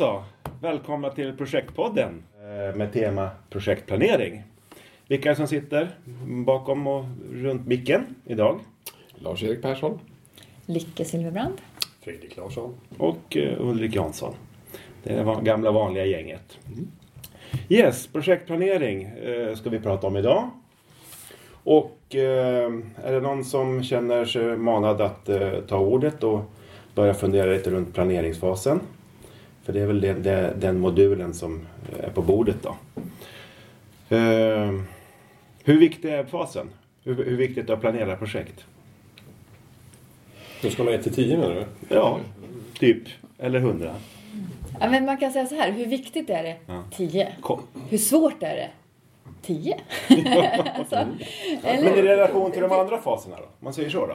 Så. Välkomna till Projektpodden eh, med tema projektplanering. Vilka som sitter bakom och runt micken idag? Lars-Erik Persson. Lycke Silverbrand. Fredrik Larsson. Och eh, Ulrik Jansson. Det är det gamla vanliga gänget. Yes, projektplanering eh, ska vi prata om idag. Och är det någon som känner sig manad att ta ordet och börja fundera lite runt planeringsfasen? För det är väl den, den, den modulen som är på bordet då. Eh, hur viktig är fasen? Hur, hur viktigt är det att planera projekt? Då ska man 1 till 10 menar du? Ja, typ. Eller hundra. Ja, men man kan säga så här, hur viktigt är det? Ja. 10. Kom. Hur svårt är det? 10. alltså, Men i eller? relation till de andra faserna då? Man säger så då?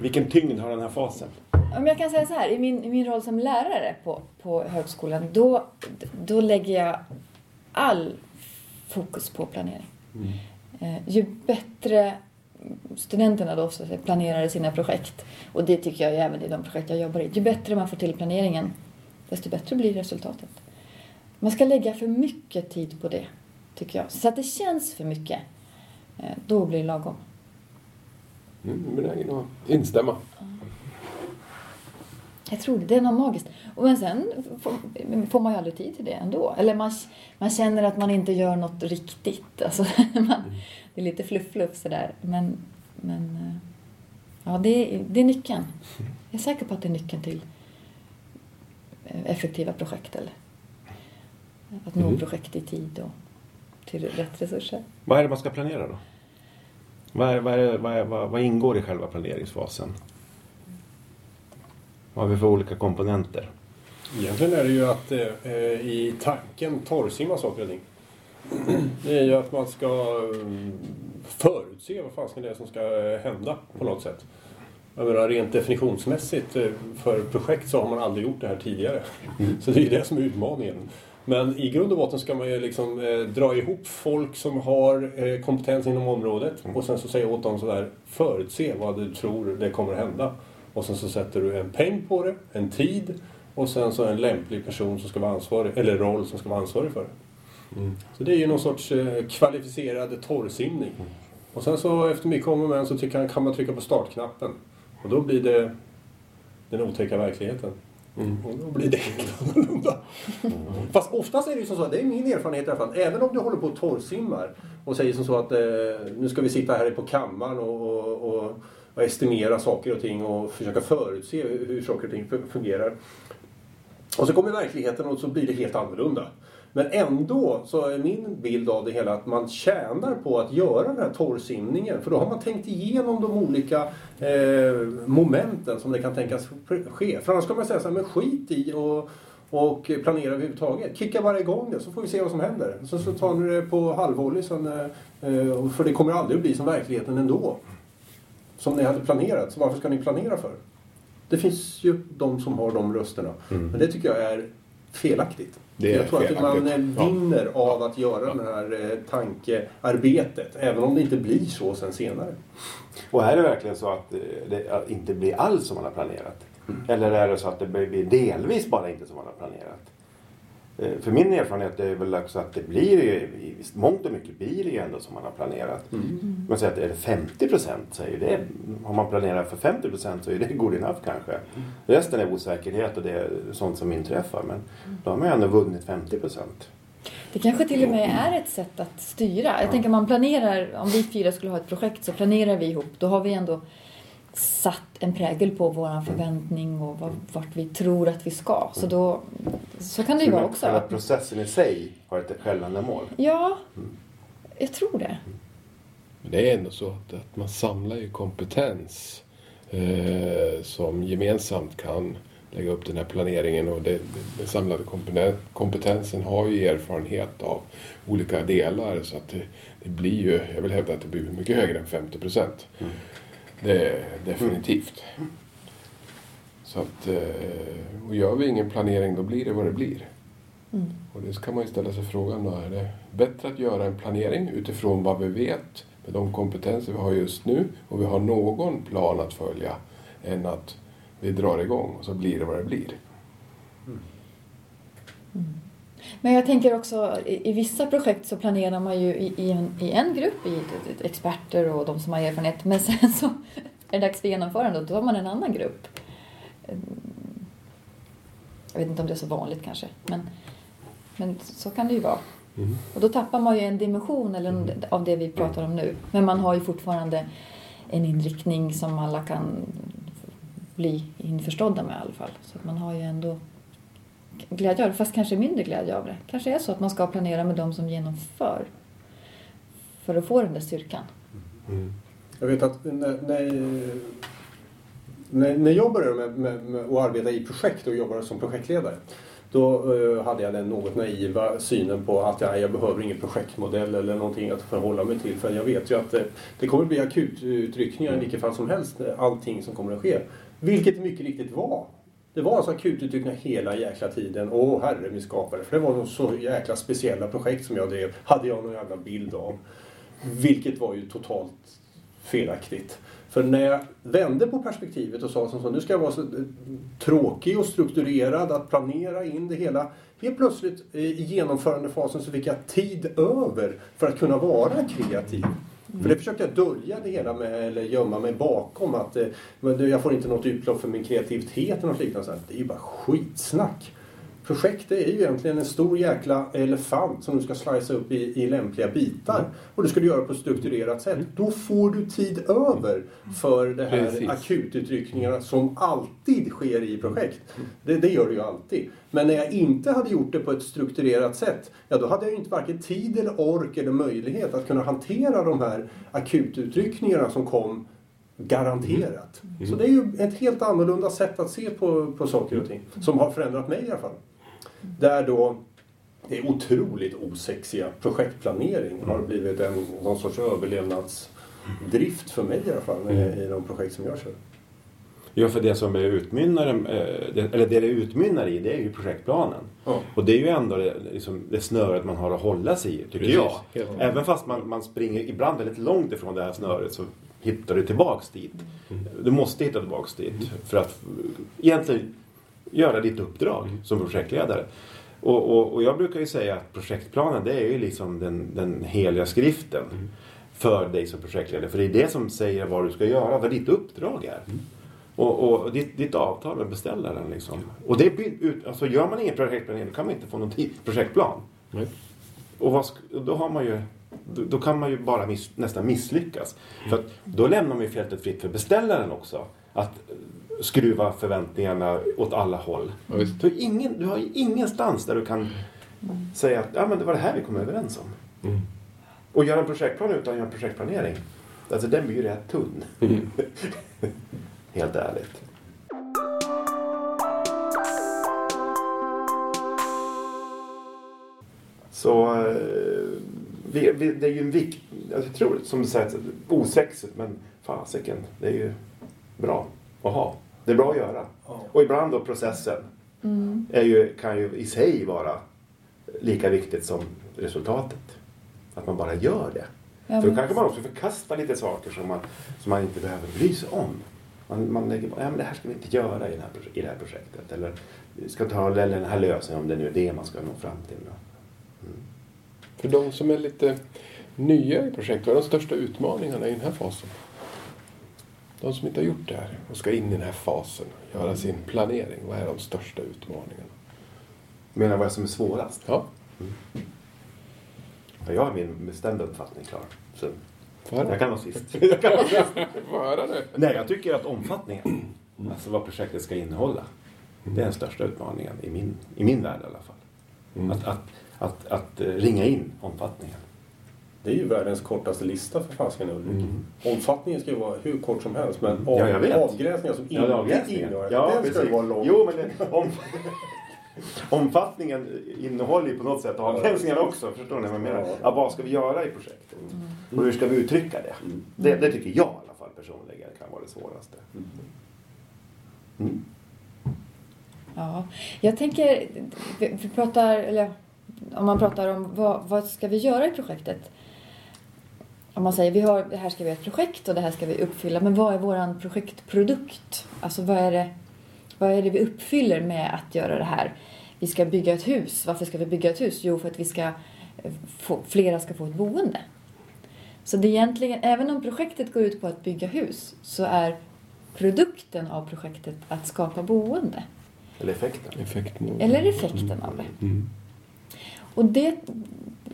Vilken tyngd har den här fasen? Om jag kan säga så här, i min, i min roll som lärare på, på högskolan, då, då lägger jag all fokus på planering. Eh, ju bättre studenterna då så planerar sina projekt, och det tycker jag även i de projekt jag jobbar i, ju bättre man får till planeringen, desto bättre blir resultatet. Man ska lägga för mycket tid på det, tycker jag. Så att det känns för mycket, eh, då blir det lagom. Mm, benägen att instämma. Jag tror det. Det är något magiskt. Och men sen får, får man ju aldrig tid till det ändå. Eller man, man känner att man inte gör något riktigt. Alltså, man, det är lite fluff-fluff sådär. Men, men eh, ja, det är, det är nyckeln. Jag är säker på att det är nyckeln till eh, effektiva projekt. Eller att nå Mm. projekt i tid och till rätt resurser. Vad är det man ska planera då? Vad, är, vad, är, vad, är, vad, vad ingår i själva planeringsfasen? Vad har vi för olika komponenter? Egentligen är det ju att eh, i tanken torrsimma saker och ting. Det är ju att man ska eh, förutse vad fan det är som ska eh, hända på något sätt. Jag menar rent definitionsmässigt eh, för projekt så har man aldrig gjort det här tidigare. Så det är ju det som är utmaningen. Men i grund och botten ska man ju liksom eh, dra ihop folk som har eh, kompetens inom området och sen så säga åt dem sådär förutse vad du tror det kommer att hända. Och sen så sätter du en peng på det, en tid och sen så en lämplig person som ska vara ansvarig, eller roll som ska vara ansvarig för det. Så det är ju någon sorts eh, kvalificerad torrsimning. Och sen så efter mycket om och men så tycker han, kan man trycka på startknappen. Och då blir det den otäcka verkligheten. Och då blir det helt annorlunda. Fast oftast är det ju som så, det är min erfarenhet i alla fall, även om du håller på och torrsimmar och säger som så att eh, nu ska vi sitta här på kammaren och, och, och, och estimera saker och ting och försöka förutse hur, saker och ting fungerar. Och så kommer verkligheten och så blir det helt annorlunda. Men ändå så är min bild av det hela att man tjänar på att göra den här torrsimningen. För då har man tänkt igenom de olika eh, momenten som det kan tänkas ske. För annars kan man säga så här, men skit i och, och planera överhuvudtaget. Kicka bara igång det så får vi se vad som händer. Så, så tar ni det på halvvolley sen, eh, eh för det kommer aldrig att bli som verkligheten ändå. Som ni hade planerat. Så varför ska ni planera för? Det finns ju de som har de rösterna. Men det tycker jag är felaktigt. Det är jag tror att man felaktigt. eh, Ja. vinner av att göra det här eh, tankearbetet. Även om det inte blir så sen senare. Och är det verkligen så att eh, det inte blir alls som man har planerat? Eller är det så att det blir delvis bara inte som man har planerat? Eh, För min erfarenhet är väl också att det blir ju, i mångt och mycket blir det ju ändå som man har planerat. Man säger att är det 50 procent så är det, har man planerat för 50 procent så är det good enough kanske. Resten är osäkerhet och det är sånt som inträffar. Men då har man ju ändå vunnit 50 procent. Det kanske till och med är ett sätt att styra. Jag tänker man planerar, om vi fyra skulle ha ett projekt så planerar vi ihop. Då har vi ändå satt en prägel på vår förväntning och vad- vart vi tror att vi ska. Så då, så kan det ju vara också. Själva processen i sig har ett självändamål. Ja, jag tror det. Men det är ändå så att, att man samlar ju kompetens eh, som gemensamt kan lägga upp den här planeringen och det, den samlade kompeten- kompetensen har ju erfarenhet av olika delar så att det, det blir ju, jag vill hävda att det blir mycket högre än 50 procent. Det är definitivt. Så att, eh, och gör vi ingen planering då blir det vad det blir. Och det ska man ju ställa sig frågan då, är det bättre att göra en planering utifrån vad vi vet med de kompetenser vi har just nu och vi har någon plan att följa än att vi drar igång och så blir det vad det blir. Men jag tänker också, i, i vissa projekt så planerar man ju i, i, en, i en grupp, i experter och de som har erfarenhet. Men sen så är det dags för genomförande och då har man en annan grupp. Mm. Jag vet inte om det är så vanligt kanske, men, men så kan det ju vara. Mm. Och då tappar man ju en dimension eller en, av det vi pratar om nu. Men man har ju fortfarande en inriktning som alla kan bli införstådda med i alla fall. Så att man har ju ändå glädje av det, fast kanske mindre glädje av det. Kanske är så att man ska planera med de som genomför. För att få den där styrkan. Mm. Jag vet att när, när, när, jag började med, med, med att arbeta i projekt och jobbade som projektledare. Då eh, hade jag den något naiva synen på att ja, jag behöver ingen projektmodell eller någonting att förhålla mig till. För jag vet ju att eh, det kommer bli akututryckningar i vilket fall som helst. eh, Allting som kommer att ske. Vilket mycket riktigt var. Det var alltså akututryckningar hela jäkla tiden. Åh herre min skapare. För det var så jäkla speciella projekt som jag drev. Hade jag någon jävla bild av. Vilket var ju totalt felaktigt. För när jag vände på perspektivet och sa som så, nu ska jag vara så eh, tråkig och strukturerad att planera in det hela. Helt plötsligt eh, i genomförandefasen så fick jag tid över för att kunna vara kreativ. För det försökte jag dölja det hela med, eller gömma mig bakom att eh, jag får inte något utlopp för min kreativitet eller något liknande. Så här, Det är ju bara skitsnack. Projekt det är ju egentligen en stor jäkla elefant som du ska slicea upp i, i lämpliga bitar. Och du ska du göra på ett strukturerat sätt. Då får du tid över för det här Precis. akututryckningarna som alltid sker i projekt. Det, det gör det ju alltid. Men när jag inte hade gjort det på ett strukturerat sätt, ja då hade jag ju inte varken tid eller ork eller möjlighet att kunna hantera de här akututryckningarna som kom garanterat. Så det är ju ett helt annorlunda sätt att se på, på saker och ting. Som har förändrat mig i alla fall. Där då det är otroligt osexiga projektplanering har blivit en någon sorts överlevnadsdrift för mig i alla fall i de projekt som jag kör. Ja, för det som är utmynnar, eh, eller det det utmynnar i, det är ju projektplanen. Ja. Och det är ju ändå det, liksom, det snöret man har att hålla sig i, tycker Precis, jag. Även fast man, man springer ibland väldigt långt ifrån det här snöret så hittar du tillbaks dit. Du måste hitta tillbaks dit för att egentligen göra ditt uppdrag som projektledare. Och, och, och jag brukar ju säga att projektplanen det är ju liksom den, den heliga skriften för dig som projektledare. För det är det som säger vad du ska göra, vad ditt uppdrag är. Och, och ditt, ditt avtal med beställaren liksom. Och det alltså gör man ingen projektplanering då kan man inte få någon projektplan. Och vad, då har man ju då, då kan man ju bara miss, nästan misslyckas. För att då lämnar man ju fältet fritt för beställaren också. Att skruva förväntningarna åt alla håll. Du har, ingen, du har ingenstans där du kan säga att ja, men det var det här vi kom överens om. Mm. Och göra en projektplan utan att göra en projektplanering. Alltså den blir ju rätt tunn. Mm. Helt ärligt. Så eh, vi, vi, det är ju en vikt, alltså, jag tror som du säger, osexigt men fasiken, det är ju bra att ha. Det är bra att göra. Ja. Och ibland då processen är ju, kan ju i sig vara lika viktigt som resultatet. Att man bara gör det. Ja, För då kanske man också förkastar lite saker som man, som man inte behöver bry sig om. Man, man lägger bara, ja men det här ska vi inte göra i det här, i det här projektet. Eller vi ska ta eller den här lösningen om det nu är det man ska nå fram till. Då. För de som är lite nya i projektet, vad är de största utmaningarna i den här fasen? De som inte har gjort det här och ska in i den här fasen, göra sin planering. Vad är de största utmaningarna? Menar vad som är svårast? Ja, Ja, jag har min bestämda uppfattning klar. Så jag kan vara sist. Jag kan vara sist. Höra nu. Nej, jag tycker att omfattningen, alltså vad projektet ska innehålla, det är den största utmaningen i min, i min värld i alla fall. Mm. Att, att, att, att eh, ringa in omfattningen. Det är ju världens kortaste lista för fasiken Ulrik. Omfattningen ska ju vara hur kort som helst men av, Ja, avgränsningar som inte avgränsningen. ingår, Ja, den ska precis. ju vara lång. Jo, men det, om, omfattningen innehåller ju på något sätt avgränsningar också. Förstår ni vad jag menar? Ja. Ja, vad ska vi göra i projektet? Och hur ska vi uttrycka det? det? Det tycker jag i alla fall personligen kan vara det svåraste. Mm. Ja, jag tänker, vi, vi pratar, eller om man pratar om vad, vad ska vi göra i projektet? Om man säger vi har, det här ska vi ha ett projekt och det här ska vi uppfylla, men vad är våran projektprodukt? Alltså vad är det, Vad är det vi uppfyller med att göra det här? Vi ska bygga ett hus. Varför ska vi bygga ett hus? Jo, för att vi ska eh, få, flera ska få ett boende. Så det är egentligen, även om projektet går ut på att bygga hus så är produkten av projektet att skapa boende. Eller effekten. Effekten. Eller effekten av det. Mm. Och det,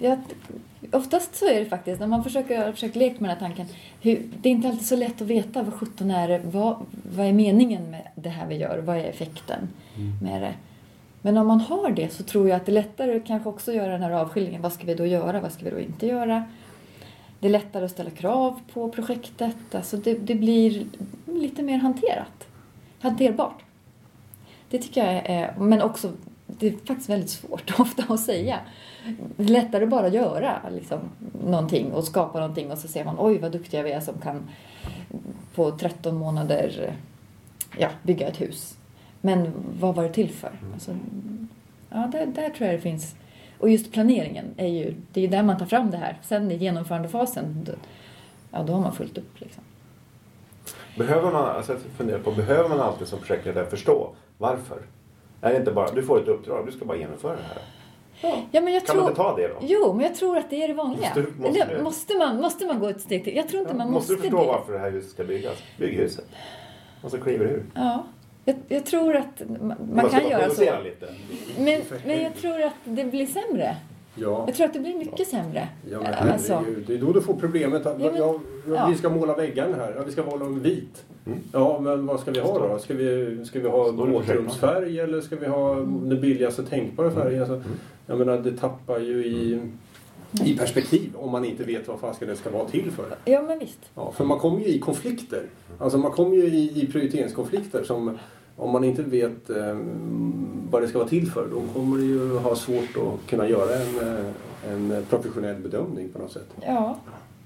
ja, oftast så är det faktiskt, när man försöker, försöker leka med den här tanken, hur, det är inte alltid så lätt att veta vad sjutton är det, vad, vad är meningen med det här vi gör, vad är effekten med det. Men om man har det så tror jag att det är lättare kanske också att göra den här avskiljningen. Vad ska vi då göra? Vad ska vi då inte göra? Det är lättare att ställa krav på projektet. Alltså det, det blir lite mer hanterat. Hanterbart. Det tycker jag är, men också, det är faktiskt väldigt svårt ofta att säga. Det är lättare bara att göra liksom, någonting och skapa någonting och så ser man oj vad duktiga vi är som kan på 13 månader ja, bygga ett hus. Men vad var det till för? Alltså, ja, där, där tror jag det finns. Och just planeringen är ju, det är ju där man tar fram det här. Sen i genomförandefasen, då, ja då har man fullt upp liksom. Behöver man, alltså jag funderar på, behöver man alltid som projektledare förstå varför? Är det inte bara, du får ett uppdrag, du ska bara genomföra det här. Ja, men jag Kan tror, man inte ta det då? Jo, men jag tror att det är det vanliga. Måste du- måste Eller du? måste, man, måste man gå ett steg till? Jag tror inte man måste måste, du förstå det. varför det här huset ska byggas? Bygg huset. Och så kliver du ur. Ja, jag, jag tror att man, man kan göra så. lite. Men, men jag tror att det blir sämre. Ja. Jag tror att det blir mycket sämre. Ja, men alltså. Det är då du får problemet att Ja, men- ja, ja, ja. vi ska måla väggarna här. Ja, vi ska måla dem vit. Mm. Ja, men vad ska vi ha då? Ska vi, ska vi ha våtrumsfärg eller ska vi ha den billigaste tänkbara färgen? Alltså, jag menar, det tappar ju i, i perspektiv om man inte vet vad fasken det ska vara till för. ja, men visst. Ja, för man kommer ju i konflikter. Alltså man kommer ju i, i prioriteringskonflikter som om man inte vet eh, vad det ska vara till för då kommer det ju ha svårt att kunna göra en, eh, en professionell bedömning på något sätt. Ja,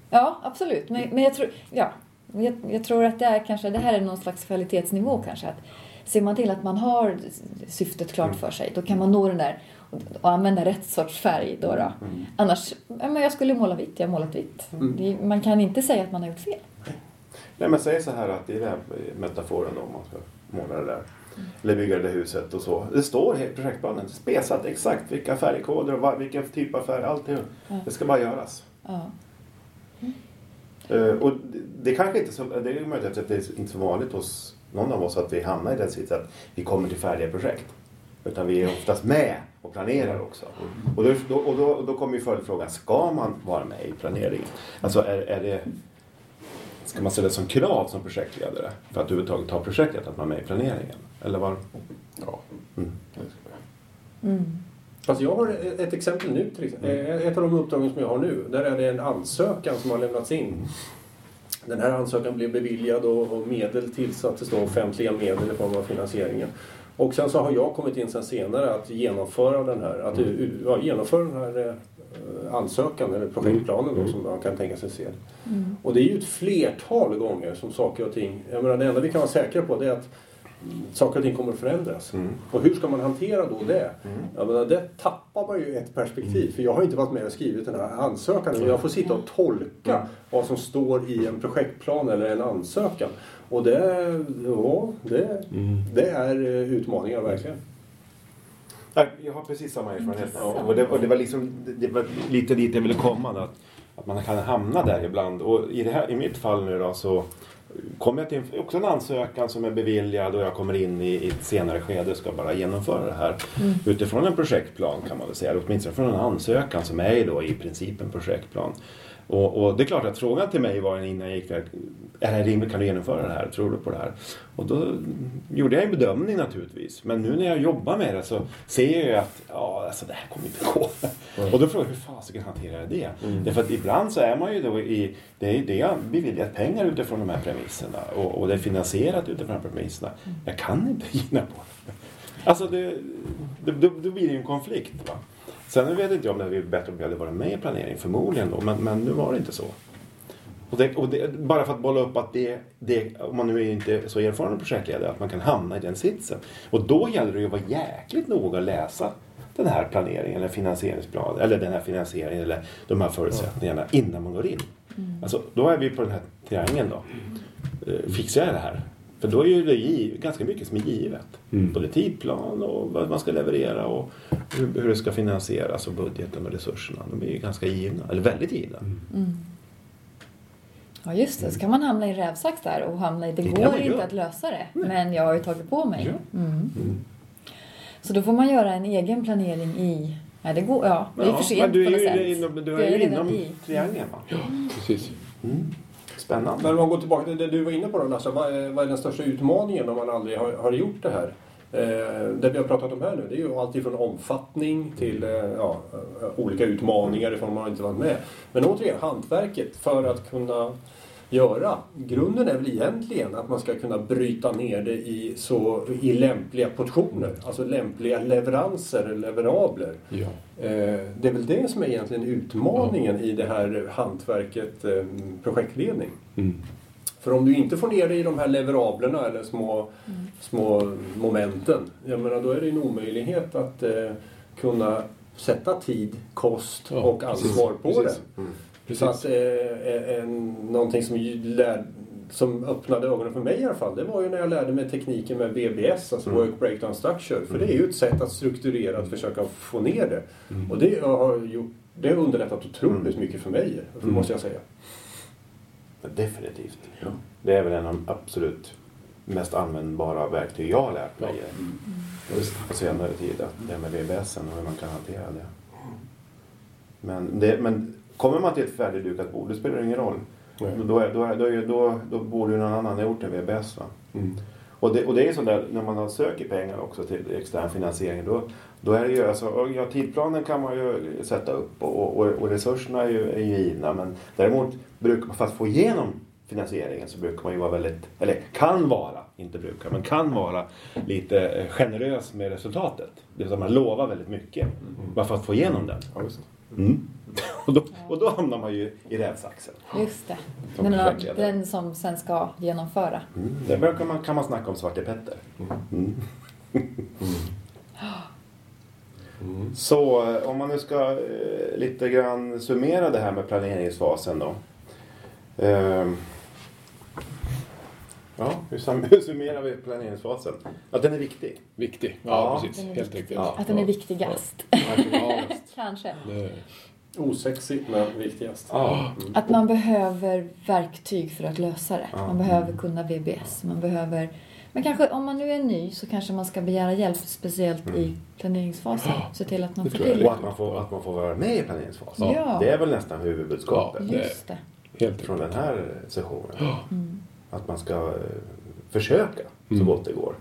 ja absolut. Men, men jag, tror, ja, jag, jag tror att det är kanske, det här är någon slags kvalitetsnivå kanske. Att ser man till att man har syftet klart för sig, då kan man nå den där och, använda rätt sorts färg. Då, då. Annars, ja, men jag skulle måla vitt, jag har målat vitt. Det, man kan inte säga att man har gjort fel. Nej men säg så här att i den här metaforen då, om man ska måla det där. Eller bygga det där huset och så. Det står i projektplanen spesat exakt vilka färgkoder och vilken typ av färg, alltihop. Det ska bara göras. Ja. Eh, och det, kanske inte så, det är möjligt att det är inte så vanligt hos någon av oss att vi hamnar i den sitsen att vi kommer till färdiga projekt. Utan vi är oftast med och planerar också. Och då, då, och då, då kommer ju följdfrågan, ska man vara med i planeringen? Alltså är, är det, ska man ställa det som krav som projektledare för att överhuvudtaget ta projektet att man är med i planeringen? Eller var? Ja. Mm. ska jag. Mm. Har ett exempel nu. Till exempel. Eh, Ett av de uppdragen som jag har nu, där är det en ansökan som har lämnats in. Den här ansökan blev beviljad och, och medel tillsattes då, offentliga medel i form av finansieringen. Och sen så har jag kommit in sen senare att genomföra den här, att u- ja, genomföra den här eh, ansökan eller projektplanen då, som man kan tänka sig se. Och det är ju ett flertal gånger som saker och ting, jag menar det enda vi kan vara säkra på det är att mm, saker och ting kommer att förändras. Mm. Och hur ska man hantera då det? Jag menar, det tappar man ju ett perspektiv. För jag har inte varit med och skrivit den här ansökan. Men jag får sitta och tolka vad som står i en projektplan eller en ansökan. Och det, ja, det, det är eh, utmaningar verkligen. Jag har precis samma erfarenhet. Och det, och det var liksom det, var lite dit jag ville komma. Att, att man kan hamna där ibland. Och i, det här, i mitt fall nu då så kom jag till en, också en ansökan som är beviljad och jag kommer in i, i ett senare skede och ska bara genomföra det här. Utifrån en projektplan kan man väl säga. Eller Åtminstone från en ansökan som är då i princip en projektplan. Och, och det är klart att frågan till mig var innan jag gick där. Är det rimligt? Kan du genomföra det här? Tror du på det här? Och då gjorde jag en bedömning naturligtvis. Men nu när jag jobbar med det så ser jag ju att ja, alltså, det här kommer inte gå. Och då frågar jag hur fasiken hanterar jag det? Därför att ibland så är man ju då i, det är det beviljat pengar utifrån de här premisserna och, och det är finansierat utifrån de här premisserna. Jag kan inte gina på det. Alltså det, då blir det ju en konflikt. Va? Sen vet inte jag om det hade blivit bättre om vi hade varit med i planering, förmodligen då, men, men nu var det inte så. Och det, och det, bara för att bolla upp att det, det, om man nu inte är så erfaren projektledare, att man kan hamna i den sitsen. Och då gäller det ju att vara jäkligt noga att läsa den här planeringen eller finansieringsplanen eller den här finansieringen eller de här förutsättningarna innan man går in. Alltså, då är vi på den här triangeln då. Eh, Fixar jag det här? För då är det gi- ganska mycket som är givet. Mm. Både tidplan och vad man ska leverera och hur, hur det ska finansieras och budgeten och resurserna. De är ju ganska givna, eller väldigt givna. Mm. Ja just det, så kan man hamna i rävsax där och hamna i det Det är går inte gör. att lösa det. Men jag har ju tagit på mig. Ja. Mm. Så då får man göra en egen planering i... Nej det går, ja det är för sent men du på är något ju sätt. inom, du Jag är ju inom i. triangeln va? Precis. Spännande. Men om man går tillbaka till det du var inne på då Lasse. Vad är, vad är den största utmaningen om man aldrig har, har gjort det här? Eh, det vi har pratat om här nu det är ju allt ifrån omfattning till eh, ja, eh, olika utmaningar ifall man inte varit med. Men återigen, hantverket för att kunna göra. Grunden är väl egentligen att man ska kunna bryta ner det i, så, i lämpliga portioner. Alltså lämpliga leveranser, leverabler. Ja. Eh, Det är väl det som är egentligen utmaningen i det här hantverket eh, projektledning. Mm. För om du inte får ner det i de här leverablerna eller små, små momenten, jag menar, då är det en omöjlighet att eh, kunna sätta tid, kost Ja, och precis, ansvar på precis. det. Mm. Så att eh, en, någonting som, ju lär, som öppnade ögonen för mig i alla fall, det var ju när jag lärde mig tekniken med VBS, alltså Mm. Work Breakdown Structure. För det är ju ett sätt att strukturera, att försöka få ner det. Mm. Och det har, gjort, det har underlättat otroligt mycket för mig, Mm. måste jag säga. Definitivt. Det är väl en av de absolut mest användbara verktyg jag har lärt mig just på senare tid. Att det med VBS och hur man kan hantera det. Men, det, men kommer man till ett färdigdukat bord, det spelar ingen roll. Nej. Då, är, då, är, då, är, då, då borde ju någon annan ha gjort en VBS. Va? Mm. Och det, och det är sånt där när man söker pengar också till extern finansiering. Då, då är det ju, alltså, ja, tidplanen kan man ju sätta upp och, och, och resurserna är ju, är ju givna. Men däremot, brukar man, för att få igenom finansieringen så brukar man ju vara väldigt, eller kan vara, inte brukar, men kan vara lite eh, generös med resultatet. Det vill säga man lovar väldigt mycket bara för att få igenom den. Mm. Och, då, och då hamnar man ju i rävsaxen. Just det. Som Den, projektledare. den som sen ska genomföra. Mm. Där brukar man, kan man snacka om Svarte Petter. Mm. Så eh, om man nu ska eh, lite grann summera det här med planeringsfasen då. Ehm. Ja, hur hur summerar vi planeringsfasen? Att den är viktig. Viktig. Ja, Ja, precis. Helt viktig. riktigt. Ja. Att den är viktigast. Ja, Kanske. det, Osexigt men viktigast. Ja. Att man behöver verktyg för att lösa det. Ja. Man behöver kunna VBS. Man behöver... Men kanske om man nu är ny så kanske man ska begära hjälp speciellt i planeringsfasen. Se till att man Det får till Och att man, får, att man får vara med i planeringsfasen. Ja. Det är väl nästan huvudbudskapet Ja. Just det. helt från den här sessionen. Mm. Att man ska eh, försöka så Mm. gott det går.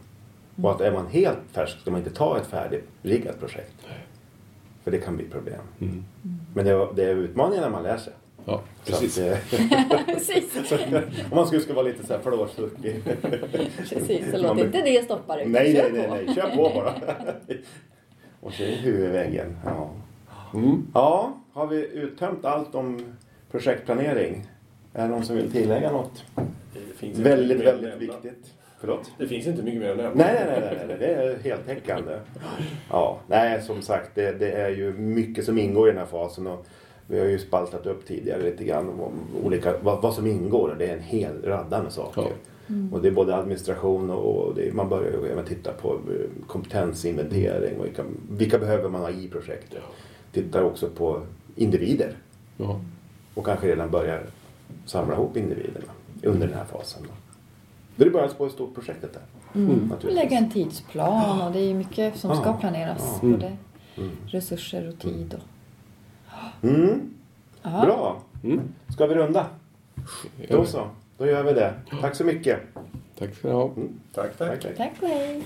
Och att är man helt färsk ska man inte ta ett färdigriggat projekt. För det kan bli problem. Mm. Men det är, det är utmaningen när man lär sig. Ja, precis. Precis. om man skulle ska vara lite så här flårsuckig. Precis. Så låt inte det stoppa dig. Nej, Kör nej, nej, nej. Kör på bara. Och så är väggen. Ja. Mm. ja, har vi uttömt allt om projektplanering? Är det någon som vill tillägga något? Det finns inte Väldigt, väldigt viktigt. Förlåt? Det finns inte mycket mer att nämna. Nej, nej, nej, nej, nej, det är heltäckande. Ja, nej, som sagt, det, det är ju mycket som ingår i den här fasen. Och vi har ju spaltat upp tidigare lite grann om olika, vad, vad som ingår. Och det är en hel radda med saker. Ja. Och det är både administration och, och det, man börjar ju även titta på eh, kompetensinventering. Och vilka, vilka behöver man ha i projektet? Tittar också på individer. Ja. Och kanske redan börjar samla ihop individerna under den här fasen. Då. Det är början på ett stort projektet där. Mm. naturligtvis. Lägga en tidsplan och det är mycket som ska Ja. planeras. Ja. Både Mm. resurser och tid. Och... Mm. Bra. Mm. Ska vi runda? Då så. Då gör vi det. Tack så mycket. Tack ska ni ha. Tack, tack. Tack, tack. Tack och hej.